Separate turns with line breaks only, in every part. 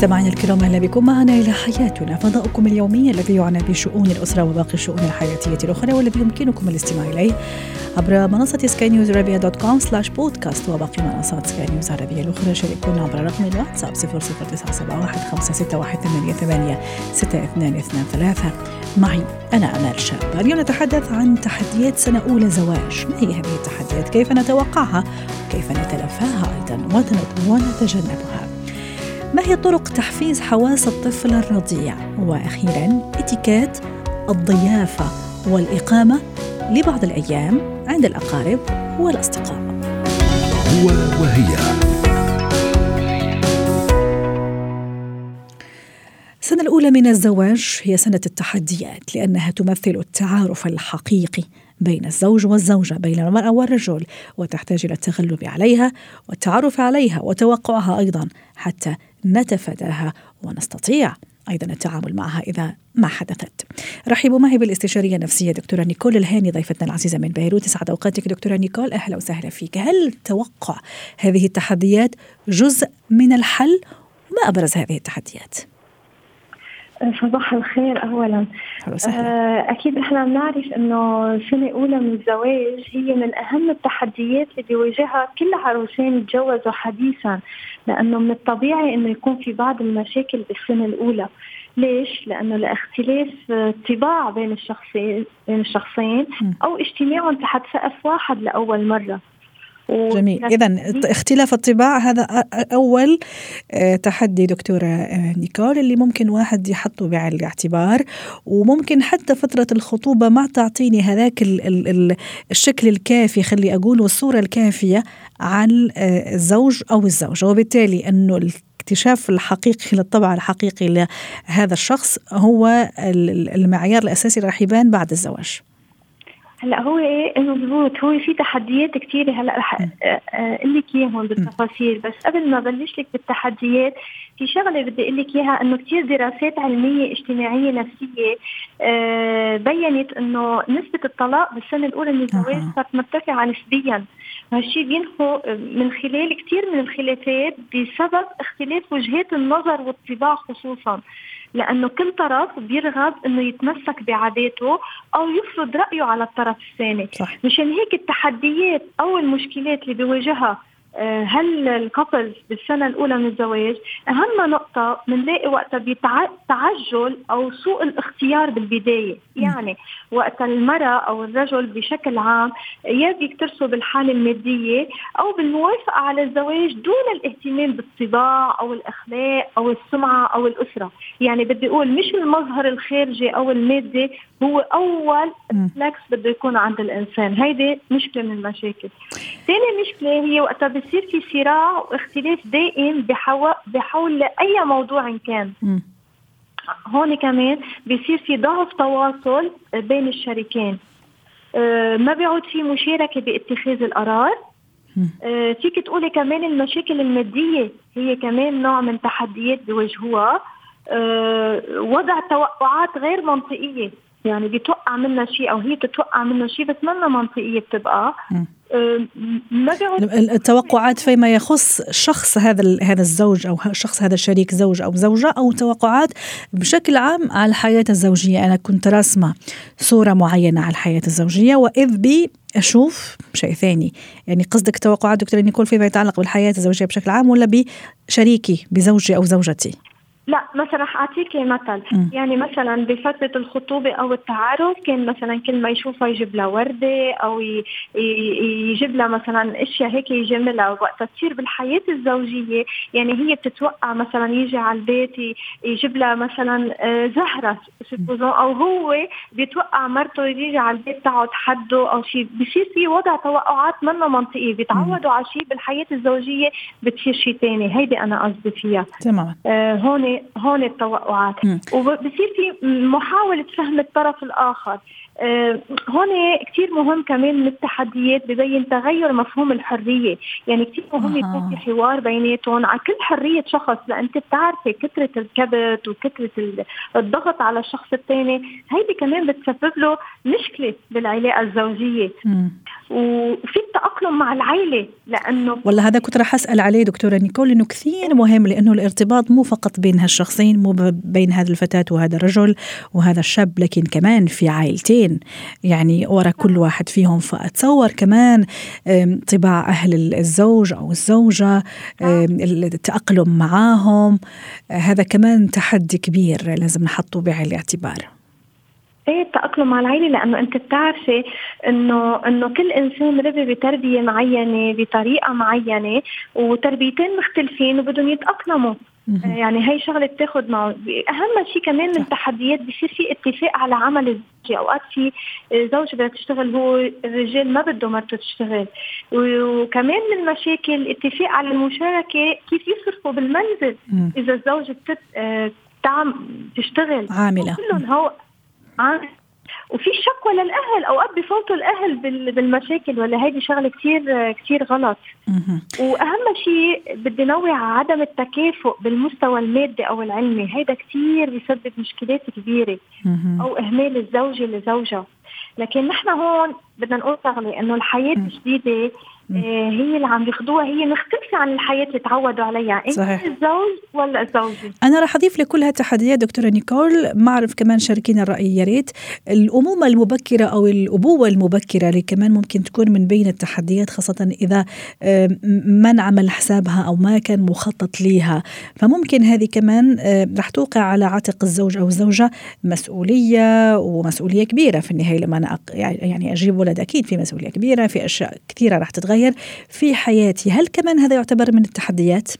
مستمعينا الكرام أهلا بكم. معنا إلى حياتنا فضاؤكم اليومي الذي يعنى بشؤون الأسرة وباقي الشؤون الحياتية الأخرى والذي يمكنكم الاستماع إليه عبر منصة سكاي نيوز عربيه dot com slash بودكاست وباقي منصات سكاي نيوز العربية الأخرى. شاركونا عبر رقم الواتساب 00971 561 88 6223 معي أنا آمال شاب. اليوم نتحدث عن تحديات سنة أولى زواج. ما هي هذه التحديات؟ كيف نتوقعها؟ وكيف نتلافاها أيضا؟ ونتجنبها. ما هي طرق تحفيز حواس الطفل الرضيع؟ وأخيرا إتيكيت الضيافة والإقامة لبعض الأيام عند الأقارب والأصدقاء.
هو وهي.
السنة الأولى من الزواج هي سنة التحديات لأنها تمثل التعارف الحقيقي بين الزوج والزوجة بين المرأة والرجل وتحتاج إلى التغلب عليها والتعرف عليها وتوقعها أيضا حتى نتفاداها ونستطيع أيضا التعامل معها إذا ما حدثت. رحبوا معي بالاستشارية النفسية دكتورة نيكول الهاني ضيفتنا العزيزة من بيروت يسعد أوقاتك دكتورة نيكول أهلا وسهلا فيك. هل توقع هذه التحديات جزء من الحل؟ وما أبرز هذه التحديات؟
صباح الخير اولا. آه، أكيد إحنا بنعرف إنه سنه اولى من الزواج هي من أهم التحديات اللي بيواجهها كل عروسين تجوزوا حديثا لأنه من الطبيعي إنه يكون في بعض المشاكل بالسنة الأولى. ليش؟ لأنه لاختلاف طباع بين الشخصين بين الشخصين أو اجتماعهم تحت سقف واحد لأول مرة.
جميل. إذا اختلاف الطباع هذا أول آه، تحدي دكتورة آه، نيكول اللي ممكن واحد يحطه بعين الاعتبار وممكن حتى فترة الخطوبة ما تعطيني هذاك الشكل الكافي خلي أقول والصورة الكافية عن آه، الزوج أو الزوجة. وبالتالي أنه الاكتشاف الحقيقي للطبع الحقيقي لهذا الشخص هو المعيار الأساسي راح يبان بعد الزواج.
هلا هو إيه؟ مضبوط هو في تحديات كثيره هلا رح أقول لك اياهم بالتفاصيل. بس قبل ما بلش لك بالتحديات في شغلة بدي أقول لك اياها انه كثير دراسات علمية اجتماعية نفسية آه بينت انه نسبة الطلاق بالسنة الأولى من الزواج صارت مرتفعة نسبيا. هالشيء بينحو من خلال كثير من الخلافات بسبب اختلاف وجهات النظر والطباع خصوصا. لأنه كل طرف بيرغب إنه يتمسك بعاداته أو يفرض رأيه على الطرف الثاني صح. مشان هيك التحديات أو المشكلات اللي بيواجهها هل الكابلز بالسنة الأولى من الزواج؟ أهم نقطة بنلاقي وقتها بتعجل أو سوء الاختيار بالبداية. يعني وقت المرأة أو الرجل بشكل عام يا بيكترثوا بالحالة المادية أو بالموافقة على الزواج دون الاهتمام بالطباع أو الأخلاق أو السمعة أو الأسرة. يعني بدي أقول مش المظهر الخارجي أو المادي هو أول فلكس بده يكون عند الإنسان. هيدي مشكلة من المشاكل. ثاني مشكلة هي وقتها بصير في صراع واختلاف دائم بحول اي موضوع كان. هون كمان بيصير في ضعف تواصل بين الشريكين. أه ما بيعود في مشاركة باتخاذ القرار. أه فيك تقولي كمان المشاكل المادية هي كمان نوع من تحديات بيواجهوها أه وضع توقعات غير منطقية. يعني بيتوقع منا شيء أو هي بتتوقع منه شيء بس منا منطقية بتبقى.
ما التوقعات فيما يخص شخص هذا هذا الزوج أو شخص هذا الشريك زوج أو زوجة أو توقعات بشكل عام على الحياة الزوجية. أنا كنت راسمة صورة معينة على الحياة الزوجية وإذ بي أشوف شيء ثاني. يعني قصدك توقعات دكتور نيكول فيما يتعلق بالحياة الزوجية بشكل عام ولا بشريكي بزوجي أو زوجتي؟
لا مثلا رح اعطيكي مثل م. يعني مثلا بفترة الخطوبة أو التعارف كان مثلا كل ما يشوفها يجيب لها وردة أو يجيب لها مثلا أشياء هيك يجملها وقتها. تصير بالحياة الزوجية يعني هي بتتوقع مثلا يجي على البيت يجيب لها مثلا آه، زهرة أو هو بيتوقع مرته يجي على البيت تقعد حده أو شيء بصير في وضع توقعات منه منطقية. بيتعودوا على شيء بالحياة الزوجية بتصير شيء ثاني هيدي أنا قصدي فيها.
تمام.
آه هون هون التوقعات. وبصير في محاولة فهم الطرف الآخر. هون كثير مهم كمان من التحديات ببين تغير مفهوم الحرية، يعني كثير مهم يكون في حوار بيناتهم. على كل حرية شخص لأن أنت بتعرفي كثرة الكبت وكثرة الضغط على الشخص الثاني، هيدي كمان بتسبب له مشكلة بالعلاقة الزوجية. وفي التاقلم مع العائله لأنه
والله هذا كنت راح أسأل عليه دكتورة نيكول إنه كثير مهم لأنه الارتباط مو فقط بين هالشخصين مو بين هذه الفتاة وهذا الرجل وهذا الشاب لكن كمان في عائلتين. يعني ورا كل واحد فيهم. فأتصور كمان طباع أهل الزوج أو الزوجة التأقلم معاهم. هذا كمان تحدي كبير لازم نحطه بعين الاعتبار
إيه التأقلم مع العيلة لأنه أنت بتعرفي إنه إنه كل إنسان ربي بتربية معينة بطريقة معينة وتربيتين مختلفين وبدهم يتأقلموا. يعني هي شغلة بتاخذ معه أهم شيء كمان من التحديات بصير في اتفاق على عمل الزوجة. أوقات في زوج بدها تشتغل هو الرجال ما بده مرته تشتغل. وكمان من المشاكل اتفاق على المشاركة كيف يصرفوا بالمنزل إذا الزوجة بتت... آه، تعم تشتغل.
عاملة.
كلهم هو وفي شكوى للأهل أوقات بفوتوا الأهل بالمشاكل ولا هيدي شغلة كثير كثير غلط. وأهم شيء بدي نوع على عدم التكافؤ بالمستوى المادي أو العلمي. هيدا كثير بيسبب مشكلات كبيرة. أو إهمال الزوجة لزوجها. لكن نحن هون بدنا نقول شغلة إنه الحياة الجديدة هي اللي عم ياخذوها هي مختلفه عن الحياة اللي تعودوا عليها. إنت صحيح. الزوج ولا الزوجة؟
أنا راح أضيف لكل هالتحديات دكتورة نيكول. ما اعرف كمان شاركينا الرأي يا ريت. الأمومة المبكرة أو الأبوة المبكرة اللي كمان ممكن تكون من بين التحديات خاصة إذا ما نعمل حسابها أو ما كان مخطط ليها. فممكن هذه كمان راح توقع على عاتق الزوج أو الزوجة مسؤولية ومسؤولية كبيرة في النهاية لما أنا يعني أجيب ولد أكيد في مسؤولية كبيرة في أشياء كثيرة راح تتغير. تتغير في حياتي. هل كمان هذا يعتبر من التحديات؟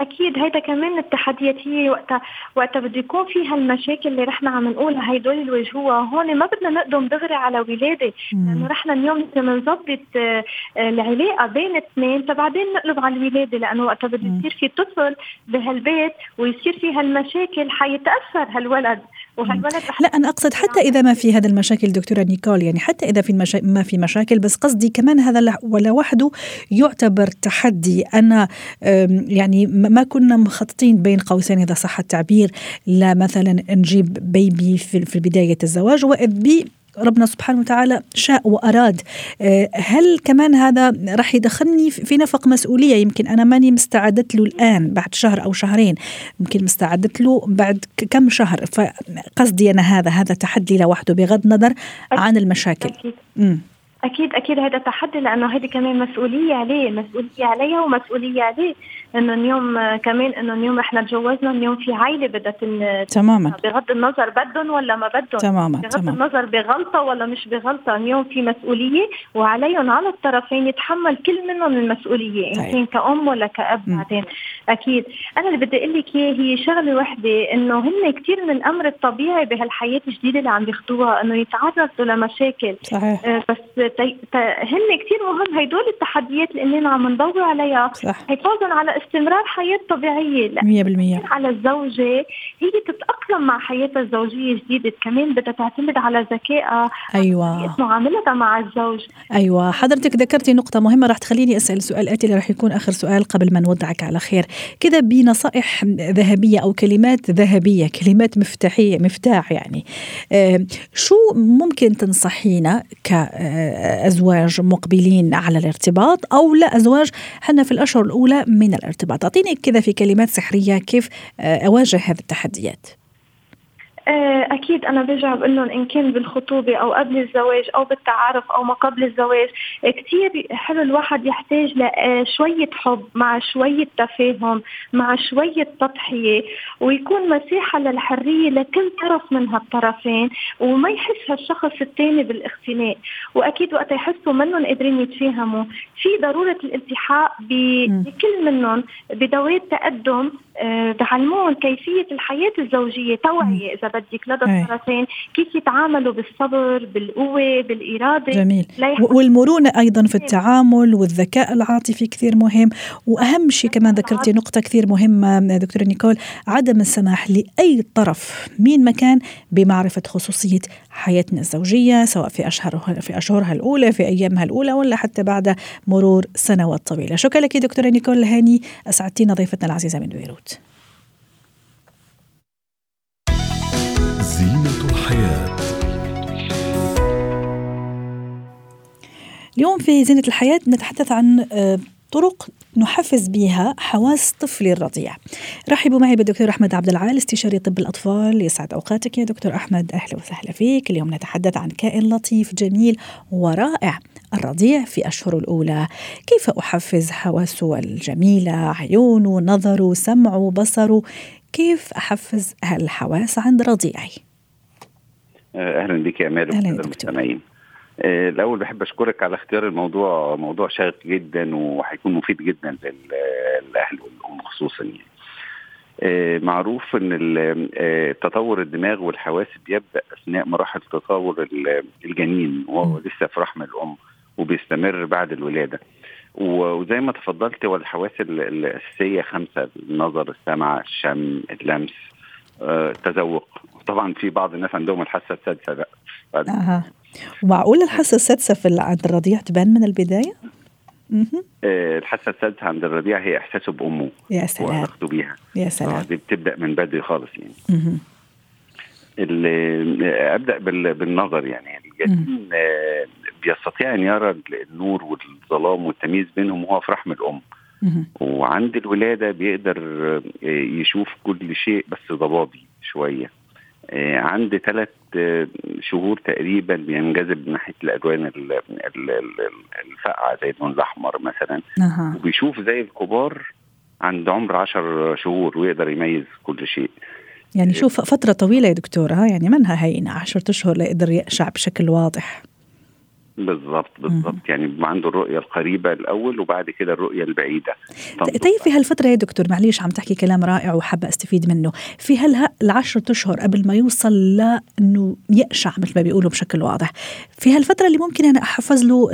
أكيد هيدا كمان التحديات هي وقتها وقتها بده يكون في هالمشاكل اللي رحنا عم نقولها هدول اللي واجهوها هون ما بدنا نقدم دغري على ولادة لأنه رحنا اليوم بنظبط آه، العلاقة بين اثنين فبعدين نقلب على الولادة لأنه وقتها بده يصير في طفل بهالبيت ويصير في هالمشاكل حيتأثر هالولد.
وهالولد لا أنا أقصد حتى إذا ما في هذا المشاكل دكتورة نيكول يعني حتى إذا في المشا... ما في مشاكل بس قصدي كمان هذا ولا وحده يعتبر تحدي. أنا يعني ما كنا مخططين بين قوسين إذا صح التعبير لا مثلا نجيب بيبي في بداية الزواج وإذ بي ربنا سبحانه وتعالى شاء وأراد. آه، هل كمان هذا راح يدخلني في نفق مسؤولية؟ يمكن أنا ماني مستعدت له الآن بعد شهر أو شهرين. يمكن مستعدت له بعد كم شهر. فقصدي أنا هذا هذا تحدي لوحده بغض النظر عن المشاكل.
أكيد. أكيد أكيد هذا تحدي لأنه هذه كمان مسؤولية عليه مسؤولية عليها ومسؤولية عليه إنه اليوم كمان إنه اليوم إحنا تجوزنا اليوم في عائله بدها
تماما
بغض النظر بدهم ولا ما بدهم
تماما
بغض
تمام.
النظر بغلطة ولا مش بغلطة اليوم في مسؤولية وعليهم على الطرفين يتحمل كل منهم المسؤولية إن طيب. كان كأم ولا كأب بعدين أكيد أنا اللي بدي أقول لك هي شغلة وحدة إنه هن كثير من الامر الطبيعي بهالحياة الجديدة اللي عم ياخذوها إنه يتعرضوا لمشاكل
صحيح. آه
بس تي... ت... هن كثير مهم هدول التحديات اللي عم ندور عليها. حفاظا على استمرار حياة طبيعية
100%
على الزوجة. هي تتاقلم مع حياتها الزوجية الجديده كمان بدها تعتمد على ذكائها
أيوه.
معاملتها مع الزوج.
أيوه. حضرتك ذكرتي نقطة مهمة راح تخليني أسأل سؤال. اتي اللي راح يكون آخر سؤال قبل ما نودعك على خير. كذا بنصائح ذهبية أو كلمات ذهبية كلمات مفتاحية مفتاح يعني. آه شو ممكن تنصحينا كأزواج مقبلين على الارتباط أو لا ازواج حنا في الأشهر الأولى من الارتباط. أعطيني كذا في كلمات سحرية كيف آه، أواجه هذه التحديات.
أكيد أنا برجع بقول لهم إن كان بالخطوبة أو قبل الزواج أو بالتعارف أو ما قبل الزواج كثير حلو الواحد يحتاج لشويه حب مع شوية تفاهم مع شوية تضحية ويكون مساحة للحرية لكل طرف من هالطرفين وما يحس هالشخص الثاني بالاختناق وأكيد وقت يحسوا منهم قادرين يتفاهموا في ضرورة الالتحاق بكل منهم بدوات تقدم آه، بعلمون كيفية الحياة الزوجية. توعية إذا بدك لدى
أي.
الطرفين كيف يتعاملوا بالصبر بالقوة بالإرادة.
جميل. والمرونة أيضا في التعامل والذكاء العاطفي كثير مهم. وأهم شيء كمان ذكرتي نقطة كثير مهمة دكتورة نيكول عدم السماح لأي طرف مين مكان بمعرفة خصوصية حياتنا الزوجية سواء في أشهرها في أشهرها الأولى في أيامها الأولى ولا حتى بعد مرور سنوات طويلة. شكرا لك دكتورة نيكول هاني. أسعدتينا ضيفتنا العزيزة من بيروت. اليوم في زينة الحياة نتحدث عن آه، طرق نحفز بها حواس طفلي الرضيع. رحبوا معي بالدكتور أحمد عبد العال استشاري طب الأطفال يسعد أوقاتك يا دكتور أحمد أهلا وسهلا فيك، اليوم نتحدث عن كائن لطيف جميل ورائع الرضيع في اشهره الأولى، كيف أحفز حواسه الجميلة، عيونه، نظره، سمعه، بصره، كيف أحفز هالحواس عند رضيعي؟
أهلا بك يا امال
أهلاً دكتور.
المستمعين آه، الأول بحب أشكرك على اختيار الموضوع موضوع شيق جدا وهيكون مفيد جدا لل- للأهل والأم خصوصا يعني. آه، معروف إن آه، تطور الدماغ والحواس بيبدا أثناء مراحل تطور ال- الجنين وهو لسه في رحم الأم وبيستمر بعد الولادة. وزي ما تفضلت والحواس ال- الأساسية خمسة النظر السمع الشم اللمس آه، التذوق طبعا في بعض الناس عندهم الحاسة السادسة بقى.
ومعقول الحاسة السادسة في عند الرضيع تبان من البداية؟ مهم.
آه، الحاسة السادسة عند الرضيع هي إحساسه بأمه
يا سلام
وعلاقته بيها
يا
آه،
سلام
دي بتبدأ من بدري خالص يعني. ال- أبدأ بال- بالنظر يعني الجنين آه، بيستطيع أن يرى النور والظلام والتمييز بينهم وهو في رحم
الأم.
وعند الولادة بيقدر آه، يشوف كل شيء بس ضبابي شوية آه، عند ثلاث شهور تقريبا بينجذب ناحية الألوان ال- ال- ال- الفاقعة زي اللون الأحمر مثلا. وبيشوف زي الكبار عند عمر عشر شهور ويقدر يميز كل شيء.
يعني شوف فترة طويلة يا دكتور ها يعني منها هينة عشرة أشهر ليقدر يقشع بشكل واضح.
بالضبط بالضبط يعني بيبقى عنده الرؤية القريبة الأول وبعد كده الرؤية البعيدة.
طيب في هالفترة يا دكتور معليش عم تحكي كلام رائع وحابة أستفيد منه. في هال العشرة أشهر قبل ما يوصل لأنه يقشع مثل ما بيقولوا بشكل واضح في هالفترة اللي ممكن أنا أحفز له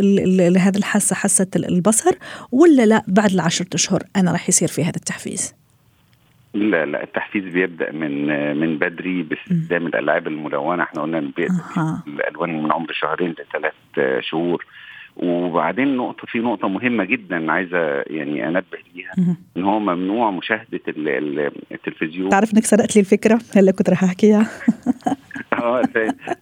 هذا الحاسة حاسة ال- البصر ولا لا بعد العشرة أشهر أنا رح يصير في هذا التحفيز؟
لا لا التحفيز بيبدأ من من بدري باستخدام الألعاب الملونة. إحنا قلنا
أها.
الألوان من عمر شهرين لثلاث شهور. وبعدين نقطة في نقطة مهمة جدا عايزة يعني أنبه ليها. إن هو ممنوع مشاهدة ال- ال- التلفزيون.
تعرف إنك سرقت لي الفكرة هلا كنت رح أحكيها؟
آه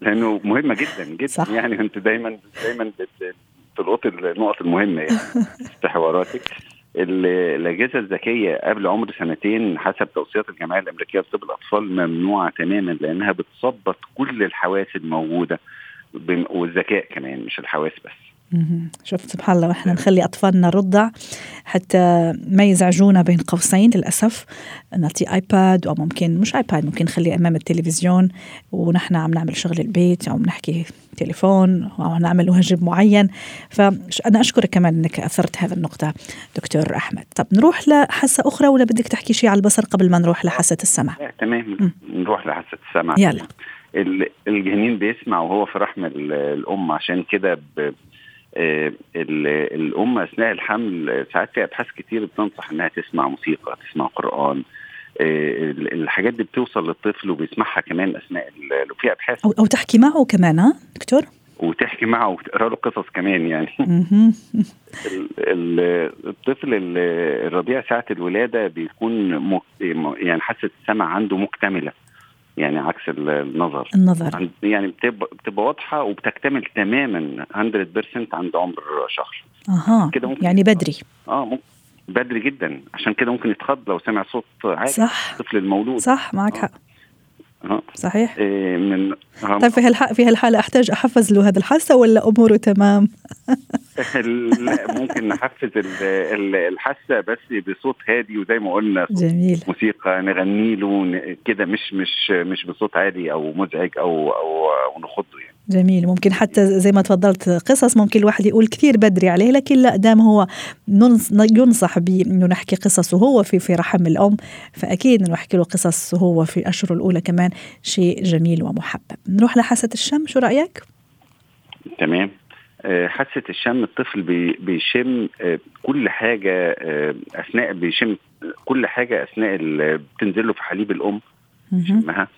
لأنه مهمة جدا جدا صح. يعني أنت دايما دايما بت- بتلقط النقط المهمة يعني. في حواراتك الأجهزة الذكية قبل عمر سنتين حسب توصيات الجمعية الأمريكية لطب الأطفال ممنوعة تماما لأنها بتثبط كل الحواس الموجودة والذكاء كمان مش الحواس بس.
شوف سبحان الله وإحنا نخلي أطفالنا رضع حتى ما يزعجونا بين قوسين للأسف. نعطي iPad أو ممكن مش iPad ممكن نخليه أمام التلفزيون ونحن عم نعمل شغل البيت أو بنحكي تليفون أو نعمل واجب معين. فانا أشكرك كمان إنك أثرت هذا النقطة دكتور أحمد. طب نروح لحاسة أخرى ولا بدك تحكي شيء على البصر قبل ما نروح لحاسة السمع
لا تمام.
مم.
نروح لحاسة السمع
يلا.
ال- الجنين بيسمع وهو في رحم ال- الأم عشان كده ب- الام أثناء الحمل ساعات في أبحاث كتير بتنصح إنها تسمع موسيقى تسمع قرآن آه، ال- الحاجات دي بتوصل للطفل وبيسمعها كمان أثناء وفي أبحاث.
أو أو تحكي معه كمان ها دكتور؟
وتحكي معه وتقرأ له قصص كمان يعني. الطفل ال- الرضيع ساعة الولادة بيكون يعني حاسة السمع عنده مكتملة. يعني عكس ال- النظر.
النظر.
يعني بتبقى بتبقى واضحة وبتكتمل تماما 100% عند عمر شهر
أها.
كده ممكن
يعني بدري.
آه ممكن. بدري جدا. عشان كده ممكن يتخض لو سمع صوت عالي.
صح.
الطفل المولود.
صح معك
آه.
حق.
آه.
صحيح.
إيه من.
طيب في هالح... في هالحالة أحتاج أحفز له هذا الحاسة ولا أموره تمام؟
لا ممكن نحفز ال- ال- الحاسة بس بصوت هادي وزي ما قلنا
جميل.
موسيقى نغني له كده مش مش مش بصوت عالي أو مزعج أو أو, أو نخضه يعني.
جميل. ممكن حتى زي ما تفضلت قصص ممكن الواحد يقول كثير بدري عليه لكن لا دام هو ينصح بانه نحكي قصصه هو في في رحم الأم فأكيد نحكي له قصص هو في الاشهر الأولى كمان. شيء جميل ومحبب. نروح لحاسة الشم شو رأيك؟
تمام. حاسه الشم الطفل بيشم آه، كل حاجة آه، أثناء بيشم كل حاجة أثناء بتنزل له في حليب الأم يشمها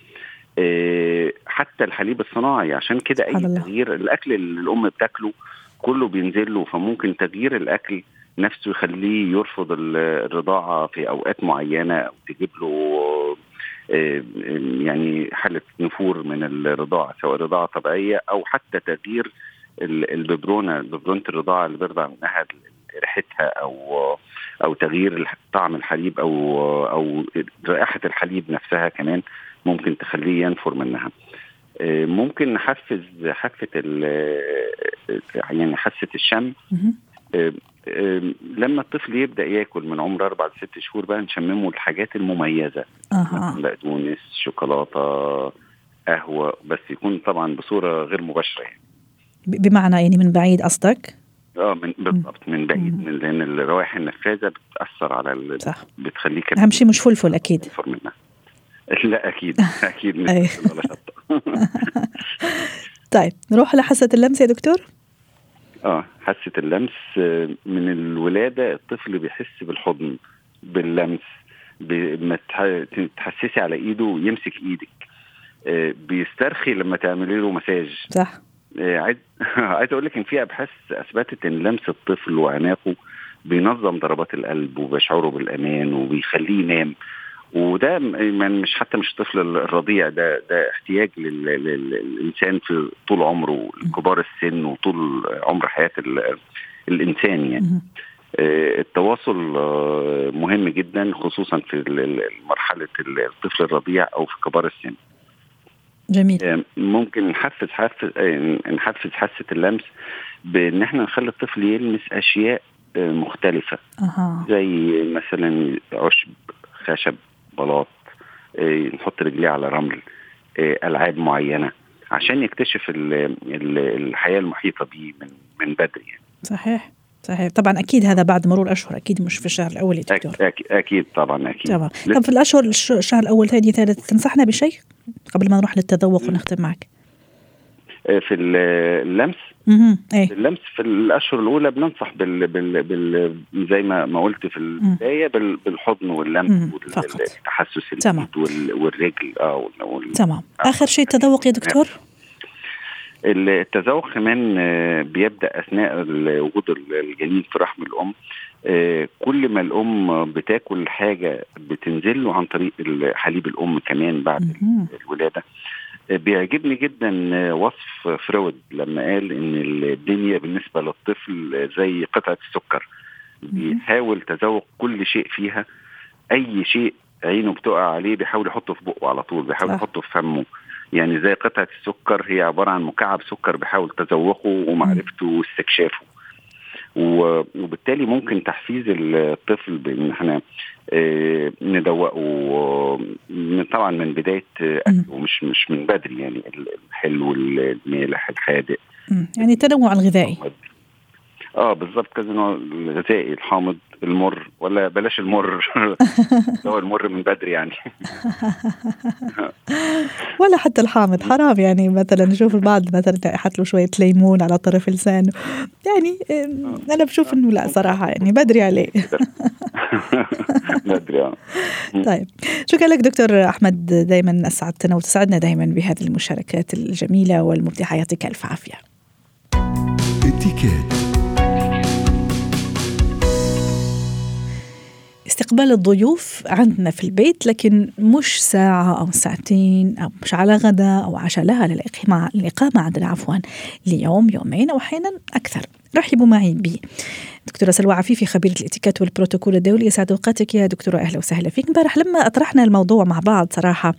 حتى الحليب الصناعي عشان كده أي تغيير الأكل اللي الأم بتاكله كله بينزل له فممكن تغيير الأكل نفسه يخليه يرفض الرضاعة في أوقات معينة أو تجيب له يعني حالة نفور من الرضاعة سواء رضاعة طبيعية أو حتى تغيير الببرونة ببرونة الرضاعة اللي بيرضع منها ريحتها أو أو تغيير طعم الحليب أو أو رائحة الحليب نفسها كمان ممكن تخليه ينفر منها. آه، ممكن نحفز حافه يعني حاسه الشم. آه، آه، لما الطفل يبدأ ياكل من عمر أربع لست شهور بقى نشممه الحاجات المميزة.
أها.
بقدونس شوكولاتة قهوة بس يكون طبعا بصورة غير مباشرة يعني.
بمعنى يعني من بعيد قصدك؟
آه من بالضبط من بعيد من لأن الروائح النفاذة بتأثر على
صح.
بتخليه
أهم شيء مش فلفل أكيد.
منها. لا أكيد أكيد مش ولا شطة.
طيب نروح لحاسة اللمس يا دكتور؟
آه حاسة اللمس آه، من الولادة الطفل بيحس بالحضن باللمس لما تحسسي على إيده يمسك إيدك. آه، بيسترخي لما تعملي له مساج.
صح.
آه، عايز عايز أقول لك إن في أبحاث أثبتت إن لمس الطفل وعناقه بينظم ضربات القلب وبيشعره بالأمان وبيخليه ينام. وده مش حتى مش الطفل الرضيع ده ده احتياج للإنسان في طول عمره كبار السن وطول عمر حياة الإنسان يعني. آه، التواصل آه، مهم جدا خصوصا في مرحله الطفل الرضيع أو في كبار السن.
جميل. آه،
ممكن نحفز حفز نحفز حاسة اللمس بإن إحنا نخلي الطفل يلمس أشياء مختلفة.
أه.
زي مثلا عشب خشب بلاط آه، نحط رجليه على رمل آه، ألعاب معينة عشان يكتشف الحياة المحيطة به من من بدري يعني.
صحيح صحيح. طبعا أكيد هذا بعد مرور أشهر أكيد مش في الشهر الأول يا دكتور.
أكيد, أكيد طبعا أكيد.
طبعا طب في الأشهر الشهر الأول ثاني ثالث تنصحنا بشيء؟ قبل ما نروح للتذوق ونختم معك.
آه، في اللمس؟
إيه.
اللمس في الأشهر الأولى بننصح بال, بال, بال زي ما ما قلت في البداية بال بالحضن واللمس والتحسس
تمام.
والرجل آه
تمام. آخر شيء التذوق يا دكتور؟
التذوق كمان آه، بيبدأ أثناء وجود الجنين في رحم الأم كل ما الأم بتاكل حاجة بتنزل له عن طريق حليب الأم كمان بعد الولادة. بيعجبني جدا وصف فرويد لما قال إن الدنيا بالنسبة للطفل زي قطعة السكر. بيحاول تذوق كل شيء فيها. أي شيء عينه بتقع عليه بيحاول يحطه في بقه على طول بيحاول يحطه في فمه. يعني زي قطعة السكر هي عبارة عن مكعب سكر بيحاول تذوقه ومعرفته واستكشافه. وبالتالي ممكن تحفيز الطفل بان إحنا آه، ندوقه طبعا من بداية أكله مش مش من بدري يعني الحلو المالح الحادق
يعني التنوع الغذائي.
آه بالظبط كذا نوع الغذائي الحامض المر ولا بلاش المر. هو المر من بدري يعني.
ولا حتى الحامض حرام يعني. مثلا نشوف البعض مثلا يحط له شوية ليمون على طرف لسانه يعني أنا بشوف إنه لا صراحة يعني بدري عليه.
بدري. آه.
طيب. شكرا لك دكتور أحمد. دائما أسعدتنا وتسعدنا دائما بهذه المشاركات الجميلة والمبدعة. يعطيك ألف عافية. استقبال الضيوف عندنا في البيت لكن مش ساعة أو ساعتين أو مش على غدا أو عشاء لها للإقامة عندنا عفوا ليوم يومين أو أحيانا أكثر. رحبوا معي دكتورة سلوى عفيفي خبيرة الإتيكيت والبروتوكول الدولي. يسعد أوقاتك يا دكتورة. أهلا وسهلا فيك. امبارح لما أطرحنا الموضوع مع بعض صراحة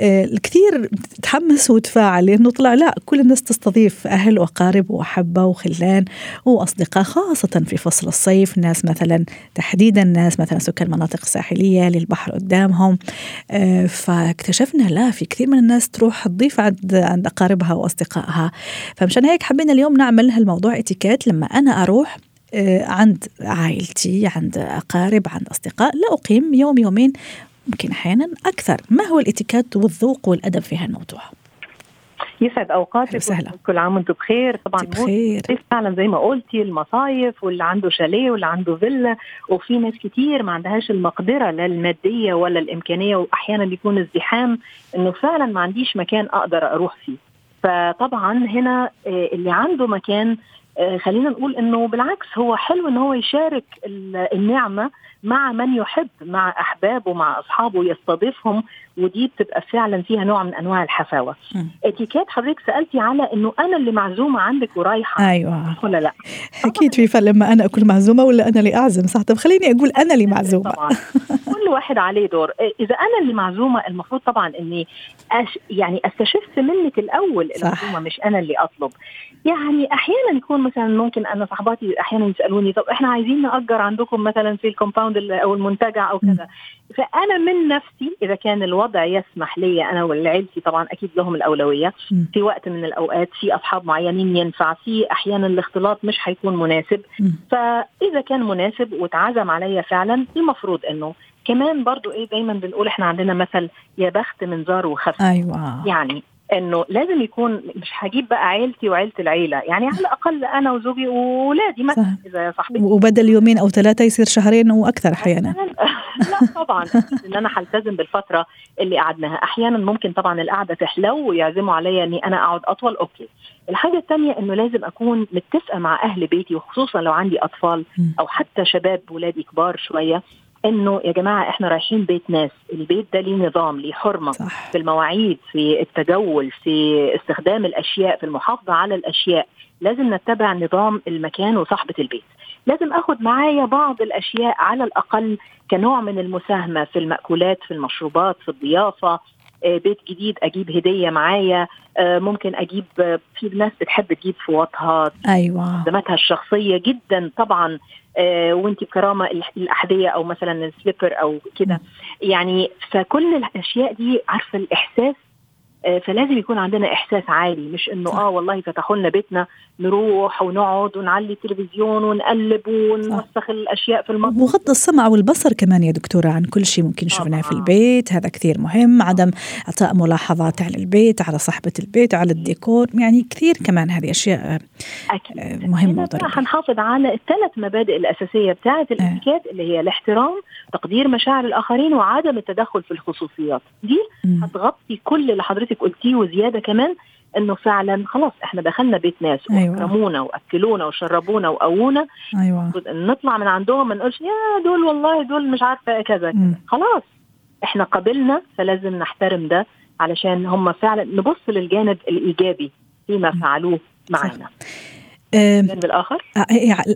آه، الكثير تحمس وتفاعل لأنه طلع لا كل الناس تستضيف أهل وأقارب وأحبة وخلان وأصدقاء خاصة في فصل الصيف. ناس مثلا تحديدا ناس مثلا سكان المناطق الساحلية للبحر قدامهم. آه، فاكتشفنا لا في كثير من الناس تروح تضيف عند عند أقاربها وأصدقائها. فمشان هيك حبينا اليوم نعمل هالموضوع إتيكيت. لما أنا أروح عند عائلتي عند أقارب عند أصدقاء لا أقيم يوم يومين ممكن أحيانا أكثر. ما هو الاتيكيت والذوق والأدب في هالموضوع؟
يسعد أوقاتك
وسهلا.
كل عام وأنتم بخير. طبعا
بخير.
فعلا زي ما قلتي المصايف واللي عنده شاليه واللي عنده فيلا وفي ناس كتير ما عندهاش المقدرة لا المادية ولا الإمكانية واحيانا بيكون الزحام إنه فعلا ما عنديش مكان أقدر أروح فيه. فطبعا هنا اللي عنده مكان خلينا نقول إنه بالعكس هو حلو إن هو يشارك النعمة مع من يحب مع أحبابه مع أصحابه يستضيفهم ودي بتبقى فعلا فيها نوع من أنواع الحفاوة. اتيكيت حضرتك سألتي على إنه أنا اللي معزومة عندك ورايحه
أيوه.
ولا لأ؟
أكيد في فرق لما أنا أكون معزومة ولا أنا اللي أعزم صح؟ طب خليني أقول أنا اللي معزومة.
طبعا. واحد عليه دور. إذا أنا اللي معزومه المفروض طبعا إني أش يعني أستشف منك الأول المعزومة مش أنا اللي أطلب. يعني أحيانا يكون مثلا ممكن أنا صحباتي أحيانا يسألوني طب إحنا عايزين نأجر عندكم مثلا في الكومباوند أو المنتجع أو كذا. فأنا من نفسي إذا كان الوضع يسمح لي أنا وعيلتي طبعا أكيد لهم الأولوية. في وقت من الأوقات في أصحاب معينين ينفع في أحيانا الاختلاط مش هيكون مناسب. فإذا كان مناسب واتعزم عليا فعلا المفروض إنه كمان برضو إيه دايما بنقول إحنا عندنا مثل يا بخت من زار وخف
أيوه.
يعني إنه لازم يكون مش هجيب بقى عيلتي وعيلة العيلة يعني على الأقل أنا وزوجي واولادي مثلا إذا صاحبتي.
وبدل يومين أو ثلاثة يصير شهرين وأكثر أحيانا.
لا طبعا. إن أنا هلتزم بالفترة اللي قعدناها. أحيانا ممكن طبعا القعدة تحلو ويعزموا عليا إني أنا أقعد أطول. أوكي. الحاجة الثانية إنه لازم أكون متفقة مع أهل بيتي وخصوصا لو عندي أطفال أو حتى شباب ولادي كبار شوية. إنه يا جماعة إحنا رايحين بيت ناس، البيت ده ليه نظام، ليه حرمة
صح.
في المواعيد، في التجول، في استخدام الأشياء، في المحافظة على الأشياء، لازم نتبع نظام المكان وصاحبة البيت. لازم آخد معايا بعض الأشياء على الأقل كنوع من المساهمة في المأكولات، في المشروبات، في الضيافة، بيت جديد أجيب هدية معايا ممكن أجيب في ناس بتحب تجيب فواتها
أيوه.
استخداماتها الشخصية جدا طبعا وانت بكرامة الأحذية أو مثلا السليبر أو كده. يعني فكل الأشياء دي عارفة الإحساس فلازم يكون عندنا إحساس عالي مش إنه آه والله فتحوا لنا بيتنا نروح ونقعد ونعلي التلفزيون ونقلب ونوسخ الأشياء في المطبخ.
وغض السمع والبصر كمان يا دكتورة عن كل شيء ممكن شفناه في البيت هذا كثير مهم عدم إعطاء ملاحظات على البيت على صاحبة البيت على الديكور يعني كثير كمان هذه أشياء
أكيد.
مهمة
وضرورية. هنحافظ على الثلاث مبادئ الأساسية بتاعة الاتيكيت اللي هي الاحترام تقدير مشاعر الآخرين وعدم التدخل في الخصوصيات. دي هتغطي كل اللي حضرتك قلتيه وزيادة كمان انه فعلا خلاص إحنا دخلنا بيت ناس
أيوة.
وأكرمونا وأكلونا وشربونا وقوونا.
أيوه.
نطلع من عندهم ما نقولش يا دول والله دول مش عارفة كذا. كذا خلاص إحنا قبلنا فلازم نحترم ده علشان هم فعلا نبص للجانب الإيجابي فيما فعلوه معنا الجانب الآخر؟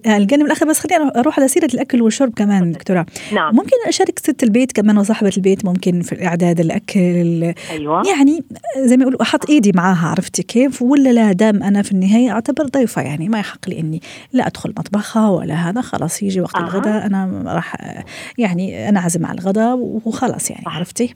الجانب الآخر بس خلينا أروح على سيرة الأكل والشرب كمان دكتورة.
نعم.
ممكن أشارك ست البيت كمان وصاحبة البيت ممكن في إعداد الأكل؟
أيوه.
يعني زي ما يقولوا أحط إيدي معاها عرفتي كيف؟ ولا لا دام أنا في النهاية أعتبر ضيفة يعني ما يحق لي إني لا أدخل مطبخها ولا هذا خلاص يجي وقت
آه.
الغداء أنا راح يعني أنا أعزم على الغداء وخلاص يعني عرفتي؟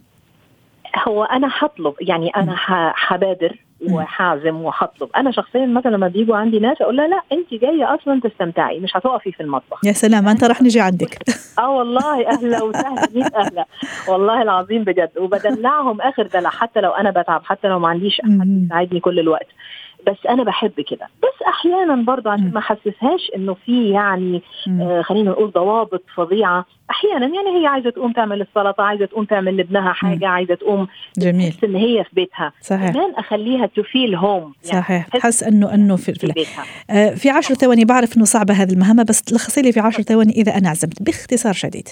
هو أنا حطلب يعني أنا حبادر وحازم وهطلب أنا شخصيا مثلا لما بيجوا عندي ناس أقول لها لا انت جاية أصلا تستمتعي مش هتقفي في المطبخ.
يا سلام أنت راح نجي عندك.
آه والله أهلا وسهلا 100 أهلا. والله العظيم بجد. وبدلعهم آخر دلع حتى لو أنا بتعب حتى لو ما عنديش أحد يساعدني كل الوقت. بس أنا بحب كده. بس أحيانا برضه عشان ما أحسسهاش إنه في يعني آه خلينا نقول ضوابط فظيعة أحيانا يعني هي عايزة تقوم تعمل السلطة عايزة تقوم تعمل لابنها حاجة. عايزة تقوم
جميل.
إن هي في بيتها.
صحيح.
كمان أخليها تفيل هوم
يعني صحيح. تحس انه إنه في,
في بيتها.
آه في عشر ثواني بعرف إنه صعبة هذه المهمة بس تلخصي لي في عشر ثواني إذا أنا عزمت باختصار شديد.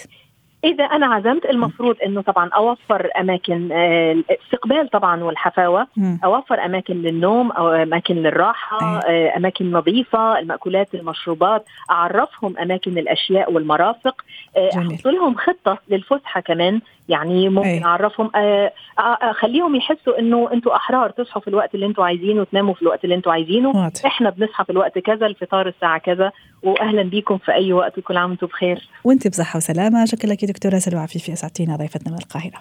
إذا أنا عزمت المفروض إنه طبعا أوفر أماكن آه، الاستقبال طبعا
والحفاوة.
أوفر أماكن للنوم أو أماكن للراحة
أي.
آه، أماكن نظيفة المأكولات المشروبات أعرفهم أماكن الأشياء والمرافق آه،. أحط لهم خطة للفسحة كمان يعني ممكن
أي.
أعرفهم. آه، آه، اخليهم يحسوا إنه أنتم أحرار تصحوا في الوقت اللي أنتم عايزينه وتناموا في الوقت اللي أنتم عايزينه.
واضح.
إحنا بنصحى في الوقت كذا الفطار الساعة كذا واهلا بيكم في أي وقت وكل عام وأنتم بخير.
وأنت بصحة وسلامة. شكرا لك دكتورة سلوى عفيفي أسعدتينا ضيفتنا من القاهرة.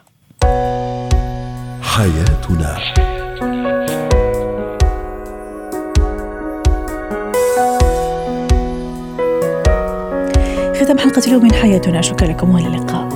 حياتنا.
ختم حلقة اليوم من حياتنا. شكرا لكم وإلى اللقاء.